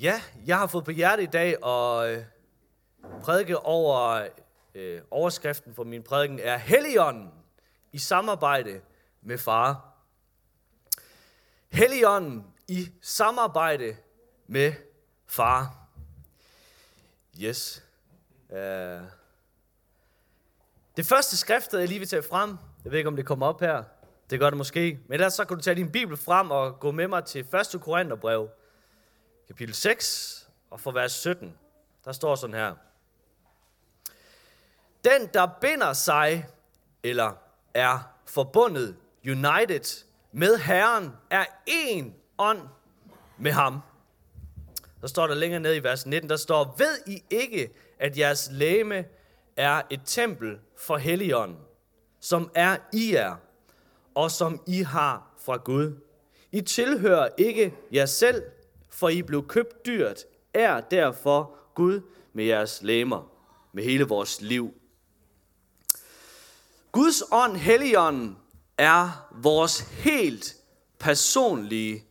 Ja, jeg har fået på hjerte i dag at øh, prædike over øh, overskriften for min prædiken er Helligånden i samarbejde med far. Helligånden i samarbejde med far. Yes. Uh, det første skrift, jeg lige vil tage frem, jeg ved ikke, om det kommer op her, det gør det måske, men ellers så kan du tage din bibel frem og gå med mig til 1. Korintherbrev, kapitel 6, og for vers 17. Der står sådan her. Den, der binder sig, eller er forbundet, united, med Herren, er en ånd med ham. Der står der længere ned i vers 19, der står, Ved I ikke, at jeres læme er et tempel for Helligånden, som er i jer, og som I har fra Gud. I tilhører ikke jer selv, for I blev købt dyrt, er derfor Gud med jeres læmer, med hele vores liv. Guds ånd, Helligånden, er vores helt personlige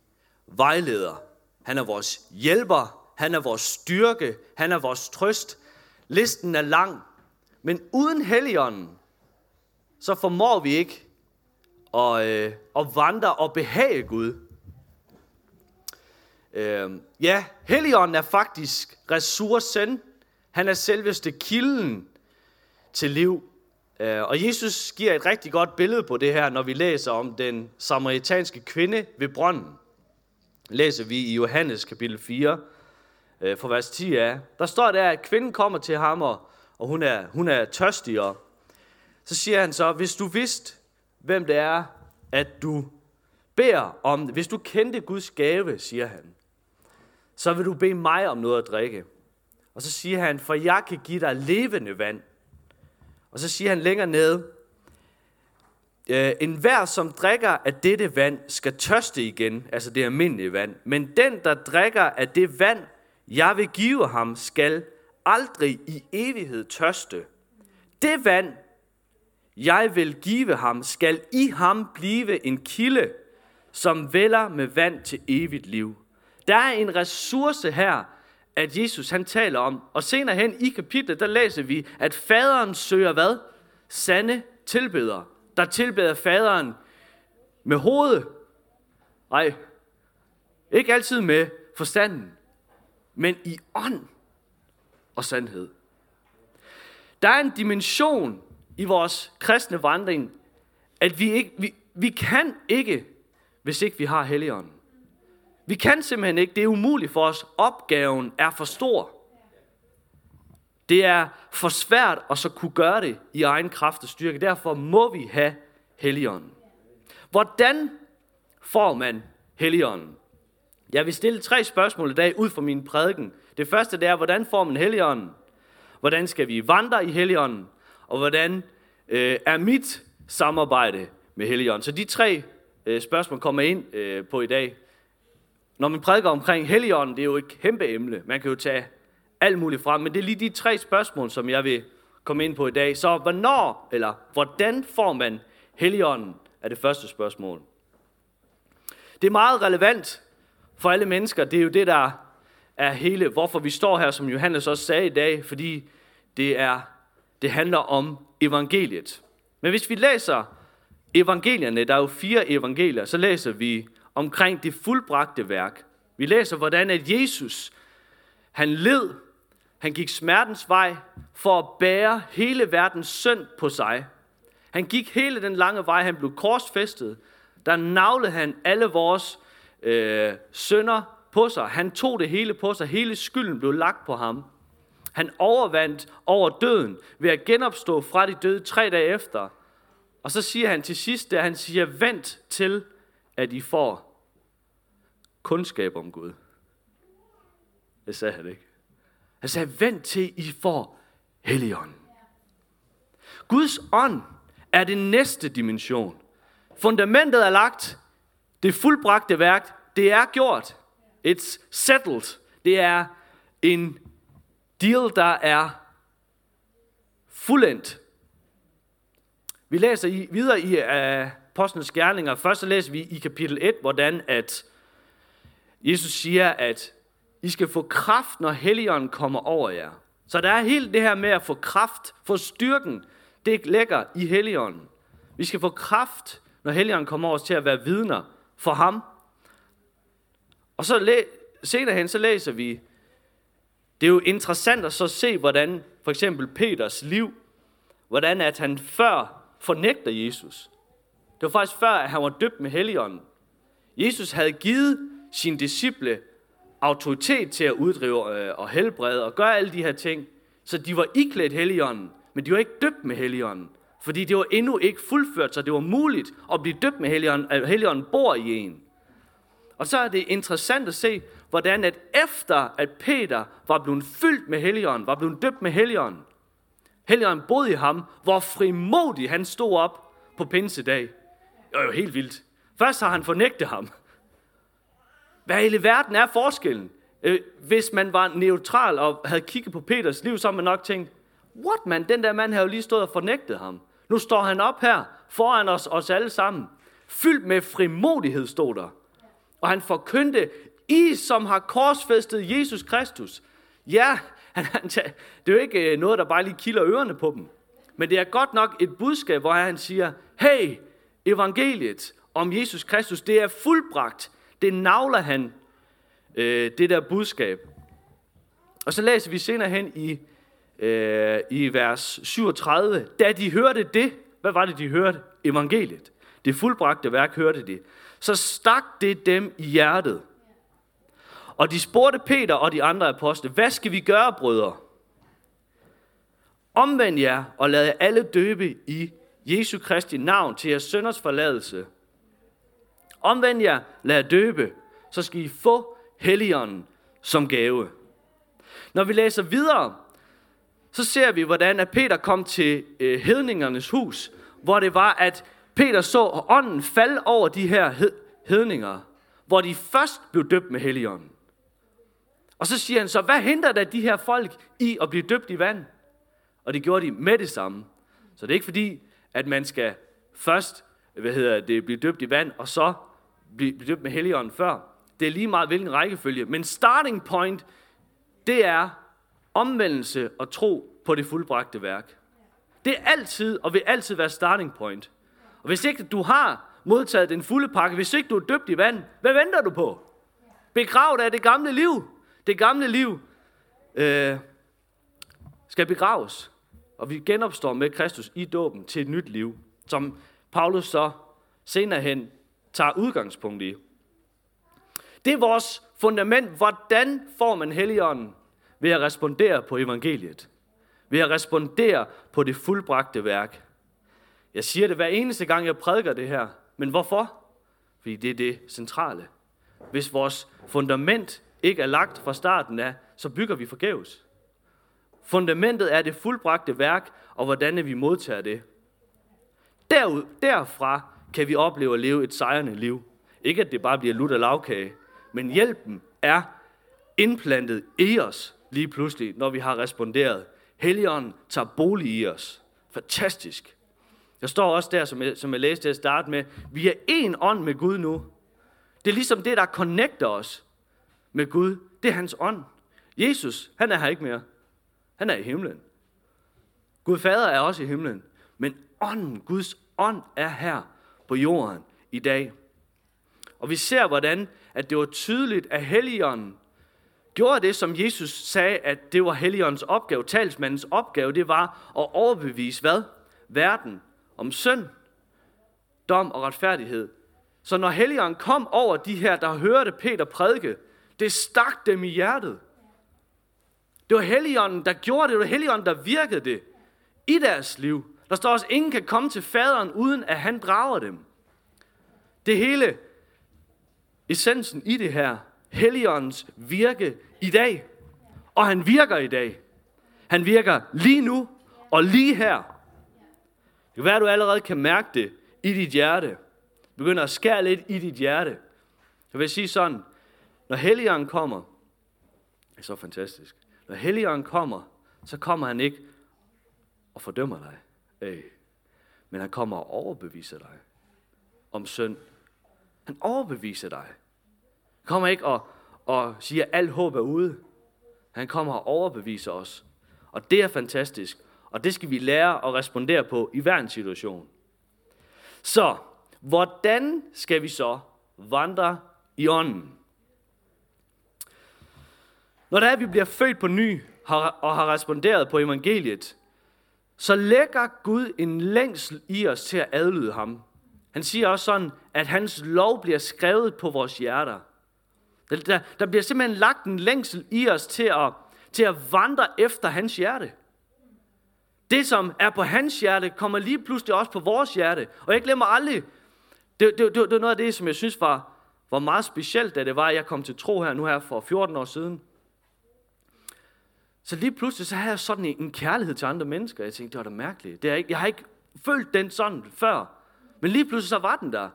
vejleder. Han er vores hjælper, han er vores styrke, han er vores trøst. Listen er lang, men uden Helligånden, så formår vi ikke at, øh, at vandre og behage Gud. Øh, ja, Helligånden er faktisk ressourcen. Han er selveste kilden til liv. Øh, og Jesus giver et rigtig godt billede på det her, når vi læser om den samaritanske kvinde ved brønden. Læser vi i Johannes kapitel 4, øh, for vers 10 af. Der står der, at kvinden kommer til ham, og, og hun, er, hun er tørstig. Og så siger han så, hvis du vidste, hvem det er, at du beder om det, hvis du kendte Guds gave, siger han, så vil du bede mig om noget at drikke. Og så siger han, for jeg kan give dig levende vand. Og så siger han længere ned, øh, en hver, som drikker af dette vand, skal tørste igen, altså det almindelige vand. Men den, der drikker af det vand, jeg vil give ham, skal aldrig i evighed tørste. Det vand, jeg vil give ham, skal i ham blive en kilde, som vælger med vand til evigt liv. Der er en ressource her, at Jesus han taler om. Og senere hen i kapitlet, der læser vi, at faderen søger hvad? Sande tilbedere. Der tilbeder faderen med hovedet. Nej, ikke altid med forstanden, men i ånd og sandhed. Der er en dimension i vores kristne vandring, at vi, ikke, vi, vi kan ikke, hvis ikke vi har Helligånden. Vi kan simpelthen ikke. Det er umuligt for os. Opgaven er for stor. Det er for svært at så kunne gøre det i egen kraft og styrke. Derfor må vi have Helligånden. Hvordan får man Helligånden? Jeg vil stille tre spørgsmål i dag ud fra min prædiken. Det første det er, hvordan får man Helligånden? Hvordan skal vi vandre i Helligånden? Og hvordan øh, er mit samarbejde med Helligånden? Så de tre øh, spørgsmål kommer ind øh, på i dag. Når man prædiker omkring Helligånden, det er jo et kæmpe emne. Man kan jo tage alt muligt frem, men det er lige de tre spørgsmål, som jeg vil komme ind på i dag. Så hvornår, eller hvordan får man Helligånden, er det første spørgsmål. Det er meget relevant for alle mennesker. Det er jo det, der er hele, hvorfor vi står her, som Johannes også sagde i dag, fordi det, er, det handler om evangeliet. Men hvis vi læser evangelierne, der er jo fire evangelier, så læser vi omkring det fuldbragte værk. Vi læser, hvordan at Jesus, han led, han gik smertens vej for at bære hele verdens synd på sig. Han gik hele den lange vej, han blev korsfæstet. Der navlede han alle vores øh, synder på sig. Han tog det hele på sig. Hele skylden blev lagt på ham. Han overvandt over døden ved at genopstå fra de døde tre dage efter. Og så siger han til sidst, at han siger, vent til, at I får kundskab om Gud. Det sagde han ikke. Han sagde, vent til I får Helligånden. Guds ånd er det næste dimension. Fundamentet er lagt. Det fuldbragte værk, det er gjort. It's settled. Det er en deal, der er fuldendt. Vi læser i, videre i uh, Apostlenes Gerninger. Først så læser vi i kapitel 1, hvordan at Jesus siger, at I skal få kraft, når Helligånden kommer over jer. Så der er helt det her med at få kraft, få styrken, det ligger i Helligånden. Vi skal få kraft, når Helligånden kommer over os til at være vidner for ham. Og så læ- senere hen, så læser vi, det er jo interessant at så se, hvordan for eksempel Peters liv, hvordan at han før fornægter Jesus. Det var faktisk før, at han var døbt med Helligånden. Jesus havde givet sine disciple autoritet til at uddrive øh, og helbrede og gøre alle de her ting. Så de var iklædt Helligånden, men de var ikke døbt med Helligånden. Fordi det var endnu ikke fuldført, så det var muligt at blive døbt med Helligånden, at Helligånden bor i en. Og så er det interessant at se, hvordan at efter at Peter var blevet fyldt med Helligånden, var blevet døbt med Helligånden, Helligånden boede i ham, hvor frimodig han stod op på pinsedag. Det var jo helt vildt. Først har han fornægtet ham. Hvad i verden er forskellen? Øh, hvis man var neutral og havde kigget på Peters liv, så havde man nok tænkt, what man, den der mand har jo lige stået og fornægtet ham. Nu står han op her foran os, os alle sammen. Fyldt med frimodighed stod der. Og han forkyndte, I som har korsfæstet Jesus Kristus. Ja, han, han, det er jo ikke øh, noget, der bare lige kilder ørerne på dem. Men det er godt nok et budskab, hvor han siger, hey, evangeliet om Jesus Kristus, det er fuldbragt. Det navler han, øh, det der budskab. Og så læser vi senere hen i, øh, i vers 37. Da de hørte det, hvad var det, de hørte? Evangeliet. Det fuldbragte værk hørte de. Så stak det dem i hjertet. Og de spurgte Peter og de andre apostle, hvad skal vi gøre, brødre? Omvend jer og lad alle døbe i Jesu Kristi navn til jeres sønders forladelse. Omvend jer, lad jer døbe, så skal I få Helligånden som gave. Når vi læser videre, så ser vi, hvordan at Peter kom til øh, hedningernes hus, hvor det var, at Peter så ånden falde over de her hedninger, hvor de først blev døbt med Helligånden. Og så siger han så, hvad hindrer da de her folk i at blive døbt i vand? Og det gjorde de med det samme. Så det er ikke fordi, at man skal først hvad hedder det, blive døbt i vand, og så blive, blive døbt med helligånden før. Det er lige meget hvilken rækkefølge. Men starting point, det er omvendelse og tro på det fuldbragte værk. Det er altid og vil altid være starting point. Og hvis ikke du har modtaget den fulde pakke, hvis ikke du er døbt i vand, hvad venter du på? Begrav af det gamle liv. Det gamle liv øh, skal begraves, og vi genopstår med Kristus i dåben til et nyt liv, som Paulus så senere hen tager udgangspunkt i. Det er vores fundament. Hvordan får man Helligånden? Ved at respondere på evangeliet. Ved at respondere på det fuldbragte værk. Jeg siger det hver eneste gang, jeg prædiker det her. Men hvorfor? Fordi det er det centrale. Hvis vores fundament ikke er lagt fra starten af, så bygger vi forgæves. Fundamentet er det fuldbragte værk, og hvordan vi modtager det. Derud, derfra kan vi opleve at leve et sejrende liv. Ikke at det bare bliver lutter lavkage, men hjælpen er indplantet i os lige pludselig, når vi har responderet. Helligånden tager bolig i os. Fantastisk. Der står også der, som jeg, som jeg læste til at starte med, vi er en ånd med Gud nu. Det er ligesom det, der connecter os med Gud, det er hans ånd. Jesus, han er her ikke mere. Han er i himlen. Gud Fader er også i himlen. Men ånden, Guds ånd er her på jorden i dag. Og vi ser, hvordan at det var tydeligt, at Helligånden gjorde det, som Jesus sagde, at det var Helligåndens opgave, talsmandens opgave, det var at overbevise hvad? Verden om synd, dom og retfærdighed. Så når Helligånden kom over de her, der hørte Peter prædike, det stak dem i hjertet. Det var Helligånden, der gjorde det. Det var Helligånden, der virkede det i deres liv. Der står også, at ingen kan komme til faderen, uden at han drager dem. Det hele, essensen i det her, Helligåndens virke i dag. Og han virker i dag. Han virker lige nu og lige her. Det kan være, at du allerede kan mærke det i dit hjerte. Begynder at skære lidt i dit hjerte. Jeg vil sige sådan, når Helligånden kommer, det er så fantastisk. Når Helligånden kommer, så kommer han ikke og fordømmer dig. Øh, men han kommer og overbeviser dig om synd. Han overbeviser dig. Han kommer ikke og, og siger, at alt håb er ude. Han kommer og overbeviser os. Og det er fantastisk. Og det skal vi lære at respondere på i hver en situation. Så, hvordan skal vi så vandre i ånden? Når det er, at vi bliver født på ny og har responderet på evangeliet, så lægger Gud en længsel i os til at adlyde ham. Han siger også sådan, at hans lov bliver skrevet på vores hjerter. Der, der bliver simpelthen lagt en længsel i os til at, til at vandre efter hans hjerte. Det, som er på hans hjerte, kommer lige pludselig også på vores hjerte. Og jeg glemmer aldrig, det, det, det, det var noget af det, som jeg synes var, var meget specielt, da det var, at jeg kom til tro her nu her for 14 år siden. Så lige pludselig, så havde jeg sådan en kærlighed til andre mennesker. Jeg tænkte, det var da mærkeligt. Det er ikke, jeg har ikke følt den sådan før. Men lige pludselig, så var den der.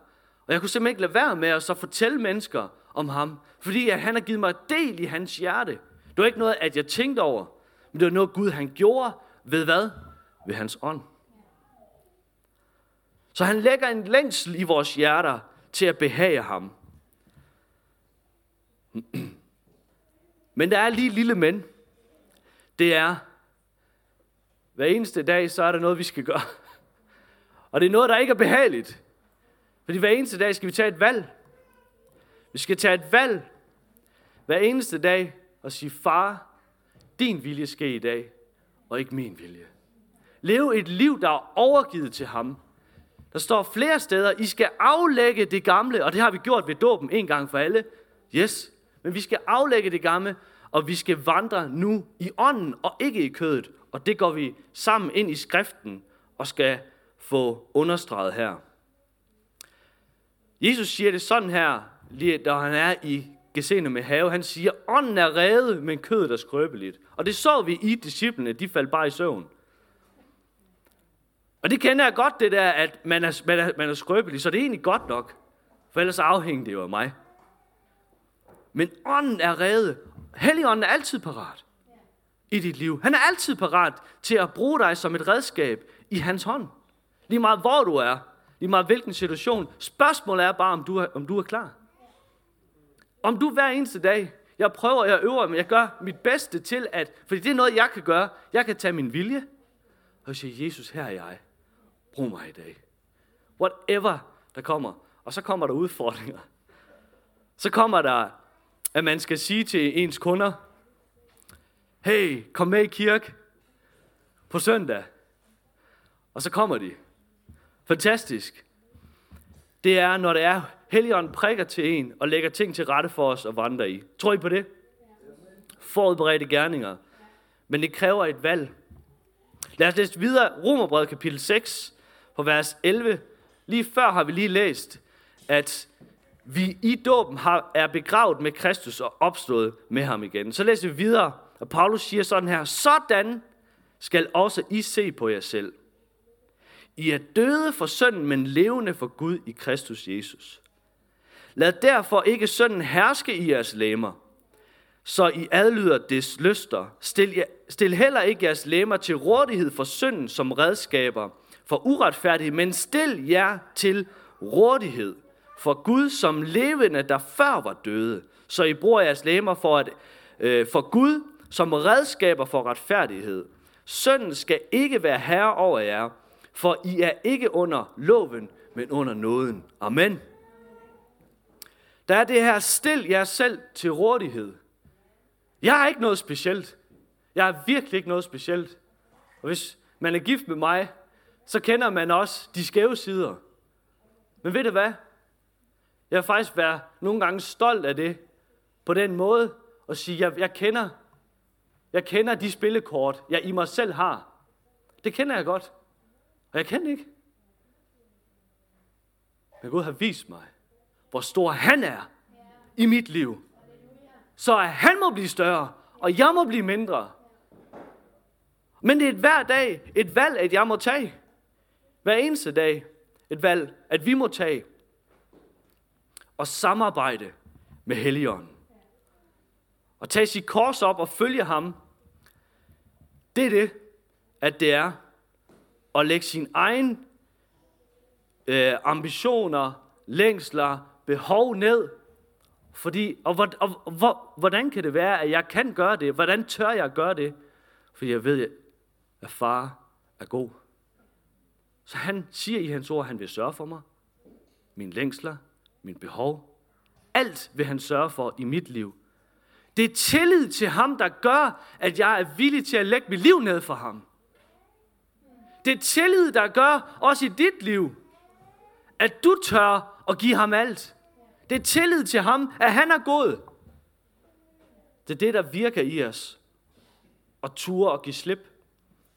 Og jeg kunne simpelthen ikke lade være med at så fortælle mennesker om ham. Fordi at han har givet mig del i hans hjerte. Det var ikke noget, at jeg tænkte over. Men det var noget, Gud han gjorde ved hvad? Ved hans ånd. Så han lægger en længsel i vores hjerter til at behage ham. Men der er lige lille men det er, hver eneste dag, så er der noget, vi skal gøre. Og det er noget, der ikke er behageligt. Fordi hver eneste dag skal vi tage et valg. Vi skal tage et valg hver eneste dag og sige, far, din vilje sker i dag, og ikke min vilje. Lev et liv, der er overgivet til ham. Der står flere steder, I skal aflægge det gamle, og det har vi gjort ved dåben en gang for alle. Yes, men vi skal aflægge det gamle og vi skal vandre nu i ånden og ikke i kødet. Og det går vi sammen ind i skriften og skal få understreget her. Jesus siger det sådan her, lige da han er i Gesene med have. Han siger, ånden er reddet, men kødet er skrøbeligt. Og det så vi i disciplene, de faldt bare i søvn. Og det kender jeg godt, det der, at man er, man er, man er skrøbelig, så det er egentlig godt nok. For ellers afhænger det jo af mig. Men ånden er reddet, Helligånden er altid parat i dit liv. Han er altid parat til at bruge dig som et redskab i hans hånd. Lige meget hvor du er, lige meget hvilken situation. Spørgsmålet er bare, om du er, om du er klar. Om du hver eneste dag, jeg prøver, jeg øver, men jeg gør mit bedste til at, fordi det er noget, jeg kan gøre. Jeg kan tage min vilje og sige, Jesus, her er jeg. Brug mig i dag. Whatever der kommer. Og så kommer der udfordringer. Så kommer der at man skal sige til ens kunder, hey, kom med i kirke på søndag. Og så kommer de. Fantastisk. Det er, når det er, Helligånden prikker til en og lægger ting til rette for os at vandre i. Tror I på det? Forudberedte gerninger. Men det kræver et valg. Lad os læse videre Romerbrevet kapitel 6 på vers 11. Lige før har vi lige læst, at vi i dåben har, er begravet med Kristus og opstået med ham igen. Så læser vi videre, og Paulus siger sådan her, sådan skal også I se på jer selv. I er døde for synden, men levende for Gud i Kristus Jesus. Lad derfor ikke synden herske i jeres læmer, så I adlyder des lyster. Stil, stil heller ikke jeres læmer til rådighed for synden som redskaber for uretfærdighed, men stil jer til rådighed for Gud som levende, der før var døde. Så I bruger jeres læmer for, at, øh, for Gud som redskaber for retfærdighed. Sønnen skal ikke være herre over jer, for I er ikke under loven, men under nåden. Amen. Der er det her, stil jer selv til rådighed. Jeg er ikke noget specielt. Jeg er virkelig ikke noget specielt. Og hvis man er gift med mig, så kender man også de skæve sider. Men ved du hvad? Jeg vil faktisk være nogle gange stolt af det, på den måde, og sige, jeg, jeg kender, jeg kender de spillekort, jeg i mig selv har. Det kender jeg godt. Og jeg kender ikke. Men Gud har vist mig, hvor stor han er i mit liv. Så at han må blive større, og jeg må blive mindre. Men det er et hver dag, et valg, at jeg må tage. Hver eneste dag, et valg, at vi må tage og samarbejde med Helligånden. Og tage sit kors op og følge ham, det er det, at det er at lægge sin egen øh, ambitioner, længsler, behov ned Fordi, og, hvor, og, og hvor, hvordan kan det være, at jeg kan gøre det? Hvordan tør jeg gøre det? Fordi jeg ved, at far er god. Så han siger i hans ord, at han vil sørge for mig. Min længsler, min behov. Alt vil han sørge for i mit liv. Det er tillid til ham, der gør, at jeg er villig til at lægge mit liv ned for ham. Det er tillid, der gør, også i dit liv, at du tør at give ham alt. Det er tillid til ham, at han er god. Det er det, der virker i os. At ture og give slip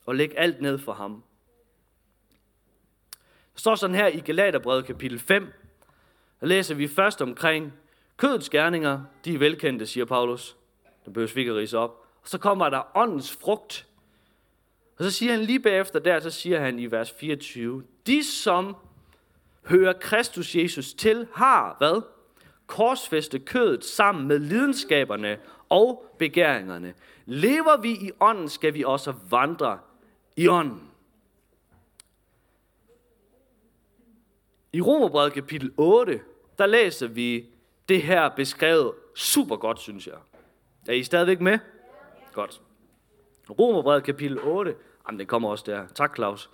og lægge alt ned for ham. Der står sådan her i Galaterbrevet kapitel 5. Der læser vi først omkring kødets gerninger. De er velkendte, siger Paulus. Der behøver vi ikke rise op. Og så kommer der åndens frugt. Og så siger han lige bagefter der, så siger han i vers 24. De som hører Kristus Jesus til, har hvad? Korsfæste kødet sammen med lidenskaberne og begæringerne. Lever vi i ånden, skal vi også vandre i ånden. I Romerbrevet kapitel 8, der læser vi det her beskrevet super godt, synes jeg. Er I stadigvæk med? Godt. Romerbrevet kapitel 8. Jamen, det kommer også der. Tak, Claus.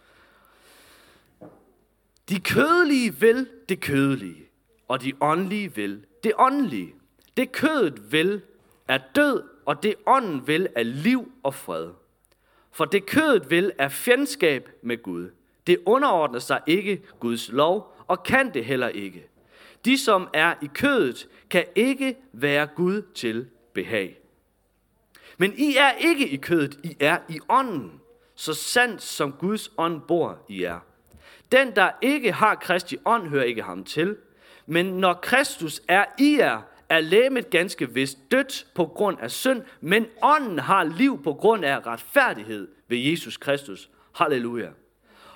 De kødelige vil det kødelige, og de åndelige vil det åndelige. Det kødet vil er død, og det ånden vil er liv og fred. For det kødet vil er fjendskab med Gud. Det underordner sig ikke Guds lov, og kan det heller ikke. De, som er i kødet, kan ikke være Gud til behag. Men I er ikke i kødet, I er i ånden, så sandt som Guds ånd bor i jer. Den, der ikke har Kristi ånd, hører ikke ham til. Men når Kristus er i jer, er lægemet ganske vist dødt på grund af synd, men ånden har liv på grund af retfærdighed ved Jesus Kristus. Halleluja.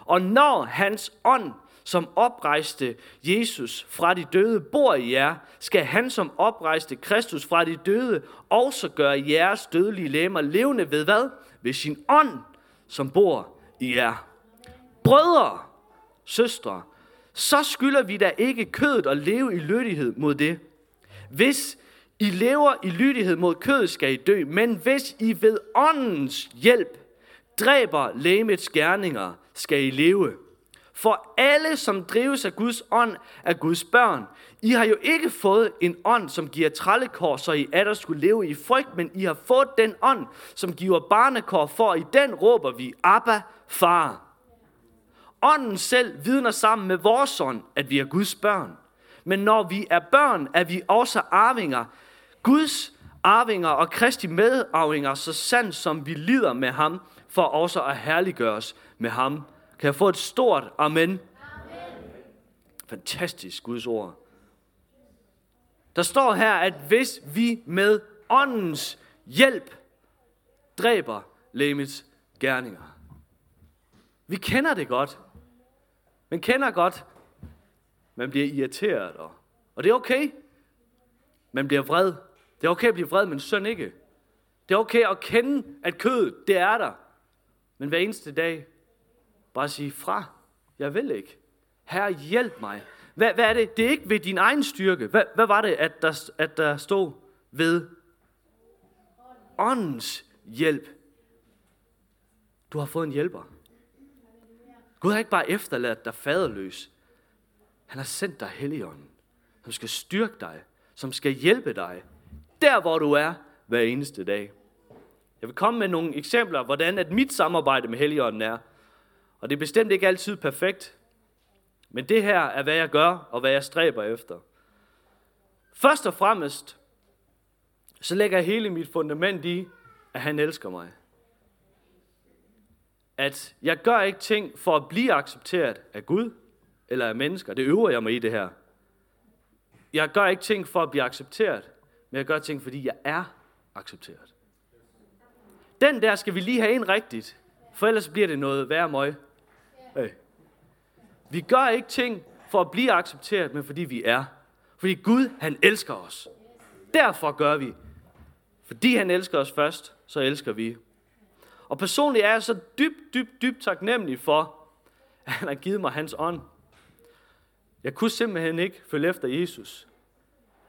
Og når hans ånd, som oprejste Jesus fra de døde, bor i jer, skal han, som oprejste Kristus fra de døde, også gøre jeres dødelige lemmer levende ved hvad? Ved sin ånd, som bor i jer. Brødre, søstre, så skylder vi da ikke kødet at leve i lydighed mod det. Hvis I lever i lydighed mod kødet, skal I dø, men hvis I ved åndens hjælp dræber lægemets gerninger, skal I leve. For alle, som drives af Guds ånd, er Guds børn. I har jo ikke fået en ånd, som giver trallekår, så I atter skulle leve i frygt, men I har fået den ånd, som giver barnekår, for i den råber vi, Abba, far. Ånden selv vidner sammen med vores ånd, at vi er Guds børn. Men når vi er børn, er vi også arvinger. Guds arvinger og Kristi medarvinger, så sandt som vi lider med ham, for også at herliggøres med ham. Kan jeg få et stort amen? amen. Fantastisk Guds ord. Der står her, at hvis vi med åndens hjælp dræber lemets gerninger. Vi kender det godt. Man kender godt, man bliver irriteret, og, og det er okay. Man bliver vred. Det er okay at blive vred, men synd ikke. Det er okay at kende, at kødet, det er der. Men hver eneste dag, bare sige fra. Jeg vil ikke. Herre, hjælp mig. Hvad, hvad er det? Det er ikke ved din egen styrke. Hvad, hvad var det, at der, at der stod ved åndens hjælp? Du har fået en hjælper. Gud har ikke bare efterladt dig faderløs. Han har sendt dig Helligånden, som skal styrke dig, som skal hjælpe dig, der hvor du er hver eneste dag. Jeg vil komme med nogle eksempler, hvordan at mit samarbejde med Helligånden er. Og det er bestemt ikke altid perfekt. Men det her er, hvad jeg gør, og hvad jeg stræber efter. Først og fremmest, så lægger jeg hele mit fundament i, at han elsker mig at jeg gør ikke ting for at blive accepteret af Gud eller af mennesker. Det øver jeg mig i det her. Jeg gør ikke ting for at blive accepteret, men jeg gør ting, fordi jeg er accepteret. Den der skal vi lige have ind rigtigt, for ellers bliver det noget værre møg. Hey. Vi gør ikke ting for at blive accepteret, men fordi vi er. Fordi Gud, han elsker os. Derfor gør vi. Fordi han elsker os først, så elsker vi. Og personligt er jeg så dybt, dybt, dybt taknemmelig for, at han har givet mig hans ånd. Jeg kunne simpelthen ikke følge efter Jesus.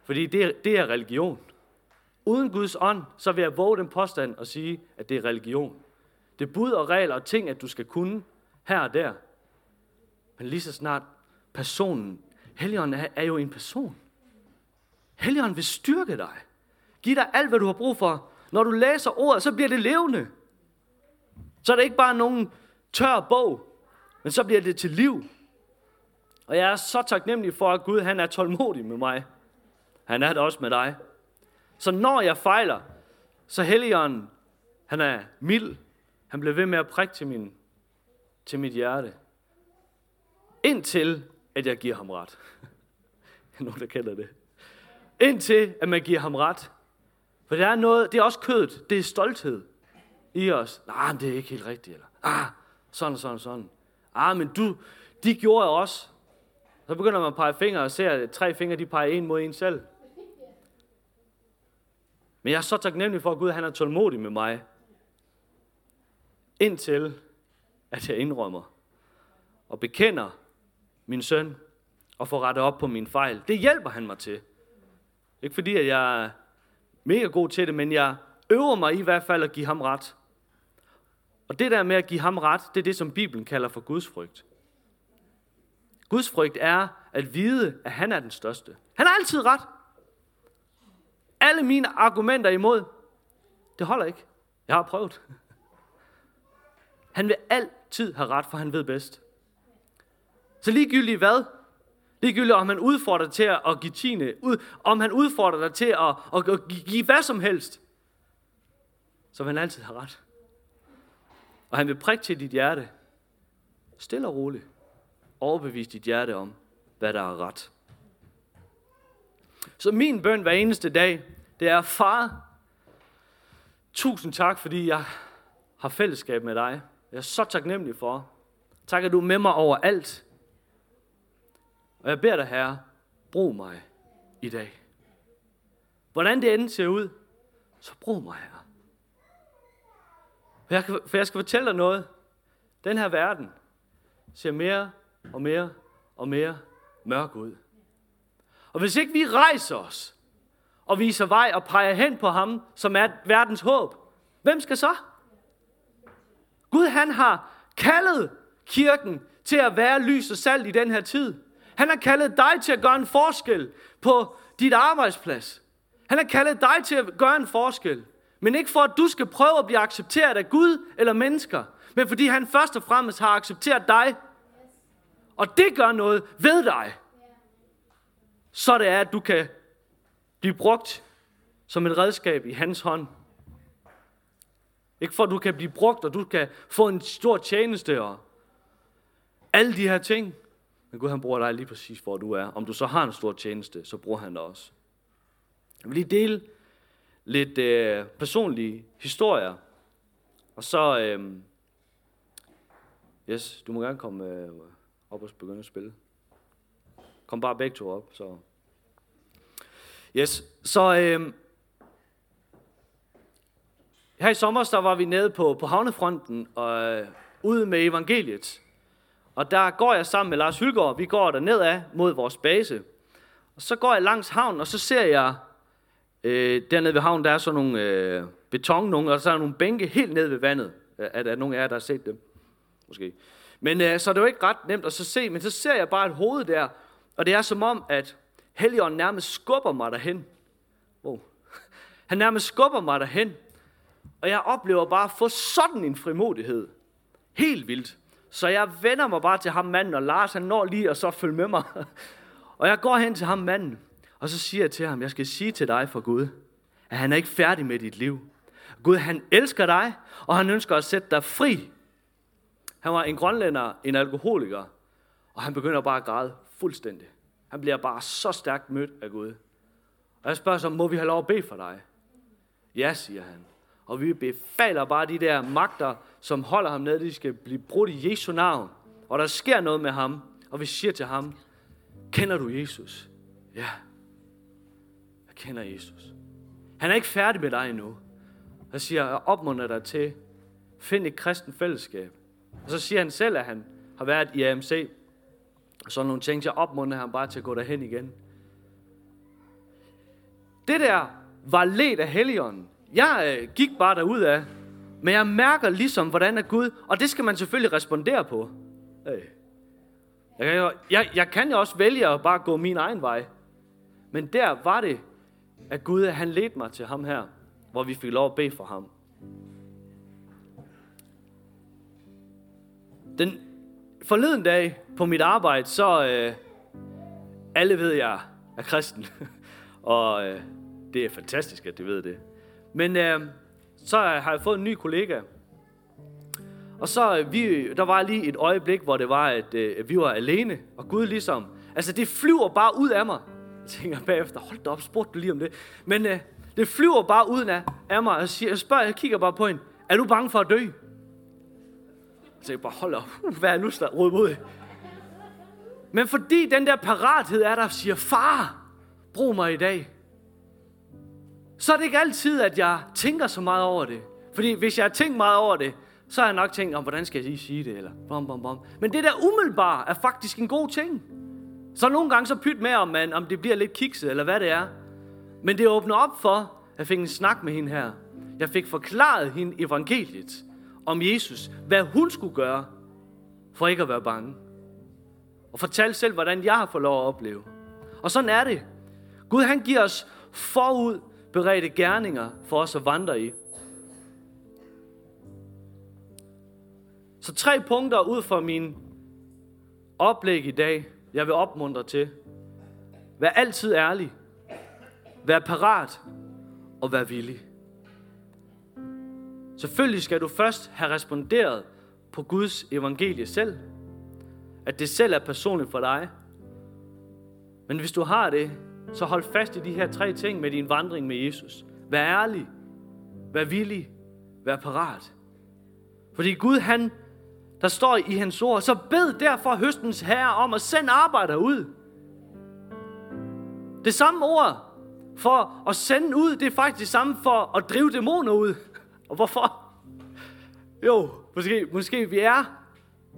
Fordi det er, det er religion. Uden Guds ånd, så vil jeg våge den påstand og sige, at det er religion. Det er bud og regler og ting, at du skal kunne her og der. Men lige så snart personen, Helligånden er, er jo en person. Helligånden vil styrke dig. Giv dig alt, hvad du har brug for. Når du læser ordet, så bliver det levende. Så er det ikke bare nogen tør bog, men så bliver det til liv. Og jeg er så taknemmelig for, at Gud han er tålmodig med mig. Han er det også med dig. Så når jeg fejler, så Helligånden, han er mild. Han bliver ved med at prikke til, min, til mit hjerte. Indtil, at jeg giver ham ret. Nogen, der kender det. Indtil, at man giver ham ret. For det er noget, det er også kødet. Det er stolthed i os. Nej, det er ikke helt rigtigt. Eller, ah, sådan og sådan og sådan. Ah, men du, de gjorde også. Så begynder man at pege fingre og ser, at tre fingre, de peger en mod en selv. Men jeg er så taknemmelig for, at Gud han er tålmodig med mig. Indtil, at jeg indrømmer og bekender min søn og får rettet op på min fejl. Det hjælper han mig til. Ikke fordi, at jeg er mega god til det, men jeg øver mig i hvert fald at give ham ret. Og det der med at give ham ret, det er det, som Bibelen kalder for Guds frygt. Guds frygt er at vide, at han er den største. Han har altid ret. Alle mine argumenter imod, det holder ikke. Jeg har prøvet. Han vil altid have ret, for han ved bedst. Så ligegyldigt hvad, ligegyldigt om han udfordrer dig til at give tiende, om han udfordrer dig til at, at give hvad som helst, så vil han altid have ret. Og han vil prikke til dit hjerte, stille og roligt, overbevise dit hjerte om, hvad der er ret. Så min bøn hver eneste dag, det er, far, tusind tak, fordi jeg har fællesskab med dig. Jeg er så taknemmelig for. Tak, at du er med mig over alt. Og jeg beder dig, Herre, brug mig i dag. Hvordan det end ser ud, så brug mig, Herre. For jeg, for jeg skal fortælle dig noget. Den her verden ser mere og mere og mere mørk ud. Og hvis ikke vi rejser os og viser vej og peger hen på ham, som er verdens håb, hvem skal så? Gud han har kaldet kirken til at være lys og salt i den her tid. Han har kaldet dig til at gøre en forskel på dit arbejdsplads. Han har kaldet dig til at gøre en forskel. Men ikke for, at du skal prøve at blive accepteret af Gud eller mennesker, men fordi han først og fremmest har accepteret dig. Og det gør noget ved dig. Så det er, at du kan blive brugt som et redskab i hans hånd. Ikke for, at du kan blive brugt, og du kan få en stor tjeneste og alle de her ting. Men Gud han bruger dig lige præcis, hvor du er. Om du så har en stor tjeneste, så bruger han dig også. Jeg vil lige dele lidt øh, personlige historier. Og så, øh, yes, du må gerne komme øh, op og begynde at spille. Kom bare begge to op, så. Yes, så øh, her i sommer, der var vi nede på, på havnefronten og øh, ude med evangeliet. Og der går jeg sammen med Lars Hylgaard. Vi går der nedad mod vores base. Og så går jeg langs havnen, og så ser jeg øh, dernede ved havnen, der er sådan nogle øh, beton, nogle, og så er der nogle bænke helt nede ved vandet. Øh, er der nogen af jer, der har set dem? Måske. Men øh, så er det jo ikke ret nemt at så se, men så ser jeg bare et hoved der, og det er som om, at Helligånden nærmest skubber mig derhen. Wow. Han nærmest skubber mig derhen. Og jeg oplever bare at få sådan en frimodighed. Helt vildt. Så jeg vender mig bare til ham manden, og Lars han når lige og så følge med mig. Og jeg går hen til ham manden, og så siger jeg til ham, jeg skal sige til dig for Gud, at han er ikke færdig med dit liv. Gud, han elsker dig, og han ønsker at sætte dig fri. Han var en grønlænder, en alkoholiker, og han begynder bare at græde fuldstændig. Han bliver bare så stærkt mødt af Gud. Og jeg spørger så, må vi have lov at bede for dig? Ja, siger han. Og vi befaler bare de der magter, som holder ham nede, de skal blive brudt i Jesu navn. Og der sker noget med ham, og vi siger til ham, kender du Jesus? Ja, jeg kender Jesus. Han er ikke færdig med dig endnu. Jeg siger, jeg opmunder dig til, find et kristen fællesskab. Og så siger han selv, at han har været i AMC. Og så nogle ting, så opmunder ham bare til at gå derhen igen. det der var let af Helligånden. Jeg øh, gik bare derud af, men jeg mærker ligesom, hvordan er Gud, og det skal man selvfølgelig respondere på. Øh. Jeg, kan jo, jeg, jeg kan jo også vælge at bare gå min egen vej. Men der var det, at Gud han ledte mig til ham her, hvor vi fik lov at bede for ham. Den forleden dag på mit arbejde, så øh, alle ved, jeg er kristen. og øh, det er fantastisk, at de ved det. Men øh, så har jeg fået en ny kollega. Og så øh, vi, der var lige et øjeblik, hvor det var, at øh, vi var alene. Og Gud ligesom, altså det flyver bare ud af mig. Jeg tænker bagefter, hold da op, spurgte du lige om det. Men øh, det flyver bare ud af, af mig. og siger, jeg spørger, jeg kigger bare på hende. Er du bange for at dø? Så jeg bare, hold op, uh, hvad er nu der råd mod Men fordi den der parathed er der, siger, far, brug mig i dag. Så er det ikke altid, at jeg tænker så meget over det. Fordi hvis jeg har tænkt meget over det, så har jeg nok tænkt, om hvordan skal jeg lige sige det, eller bom, bom, bom. Men det der umiddelbart er faktisk en god ting. Så nogle gange så pyt med, om, man, om det bliver lidt kikset, eller hvad det er. Men det åbner op for, at jeg fik en snak med hende her. Jeg fik forklaret hende evangeliet om Jesus, hvad hun skulle gøre, for ikke at være bange. Og fortælle selv, hvordan jeg har fået lov at opleve. Og sådan er det. Gud han giver os forud beredte gerninger for os at vandre i. Så tre punkter ud fra min oplæg i dag, jeg vil opmuntre til. Vær altid ærlig. Vær parat og vær villig. Selvfølgelig skal du først have responderet på Guds evangelie selv. At det selv er personligt for dig. Men hvis du har det, så hold fast i de her tre ting med din vandring med Jesus. Vær ærlig. Vær villig. Vær parat. Fordi Gud, han, der står i hans ord, så bed derfor høstens herre om at sende arbejder ud. Det samme ord for at sende ud, det er faktisk det samme for at drive dæmoner ud. Og hvorfor? Jo, måske, måske vi er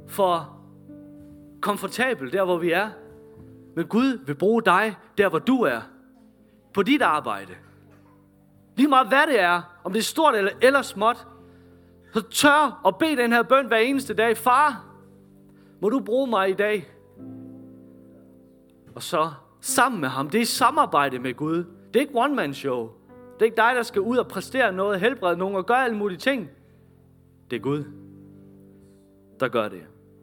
for komfortabel der, hvor vi er. Men Gud vil bruge dig der, hvor du er. På dit arbejde. Lige meget hvad det er, om det er stort eller, eller småt, så tør og bed den her bøn hver eneste dag. Far, må du bruge mig i dag? Og så sammen med ham. Det er samarbejde med Gud. Det er ikke one-man show. Det er ikke dig, der skal ud og præstere noget, helbrede nogen og gøre alle mulige ting. Det er Gud, der gør det.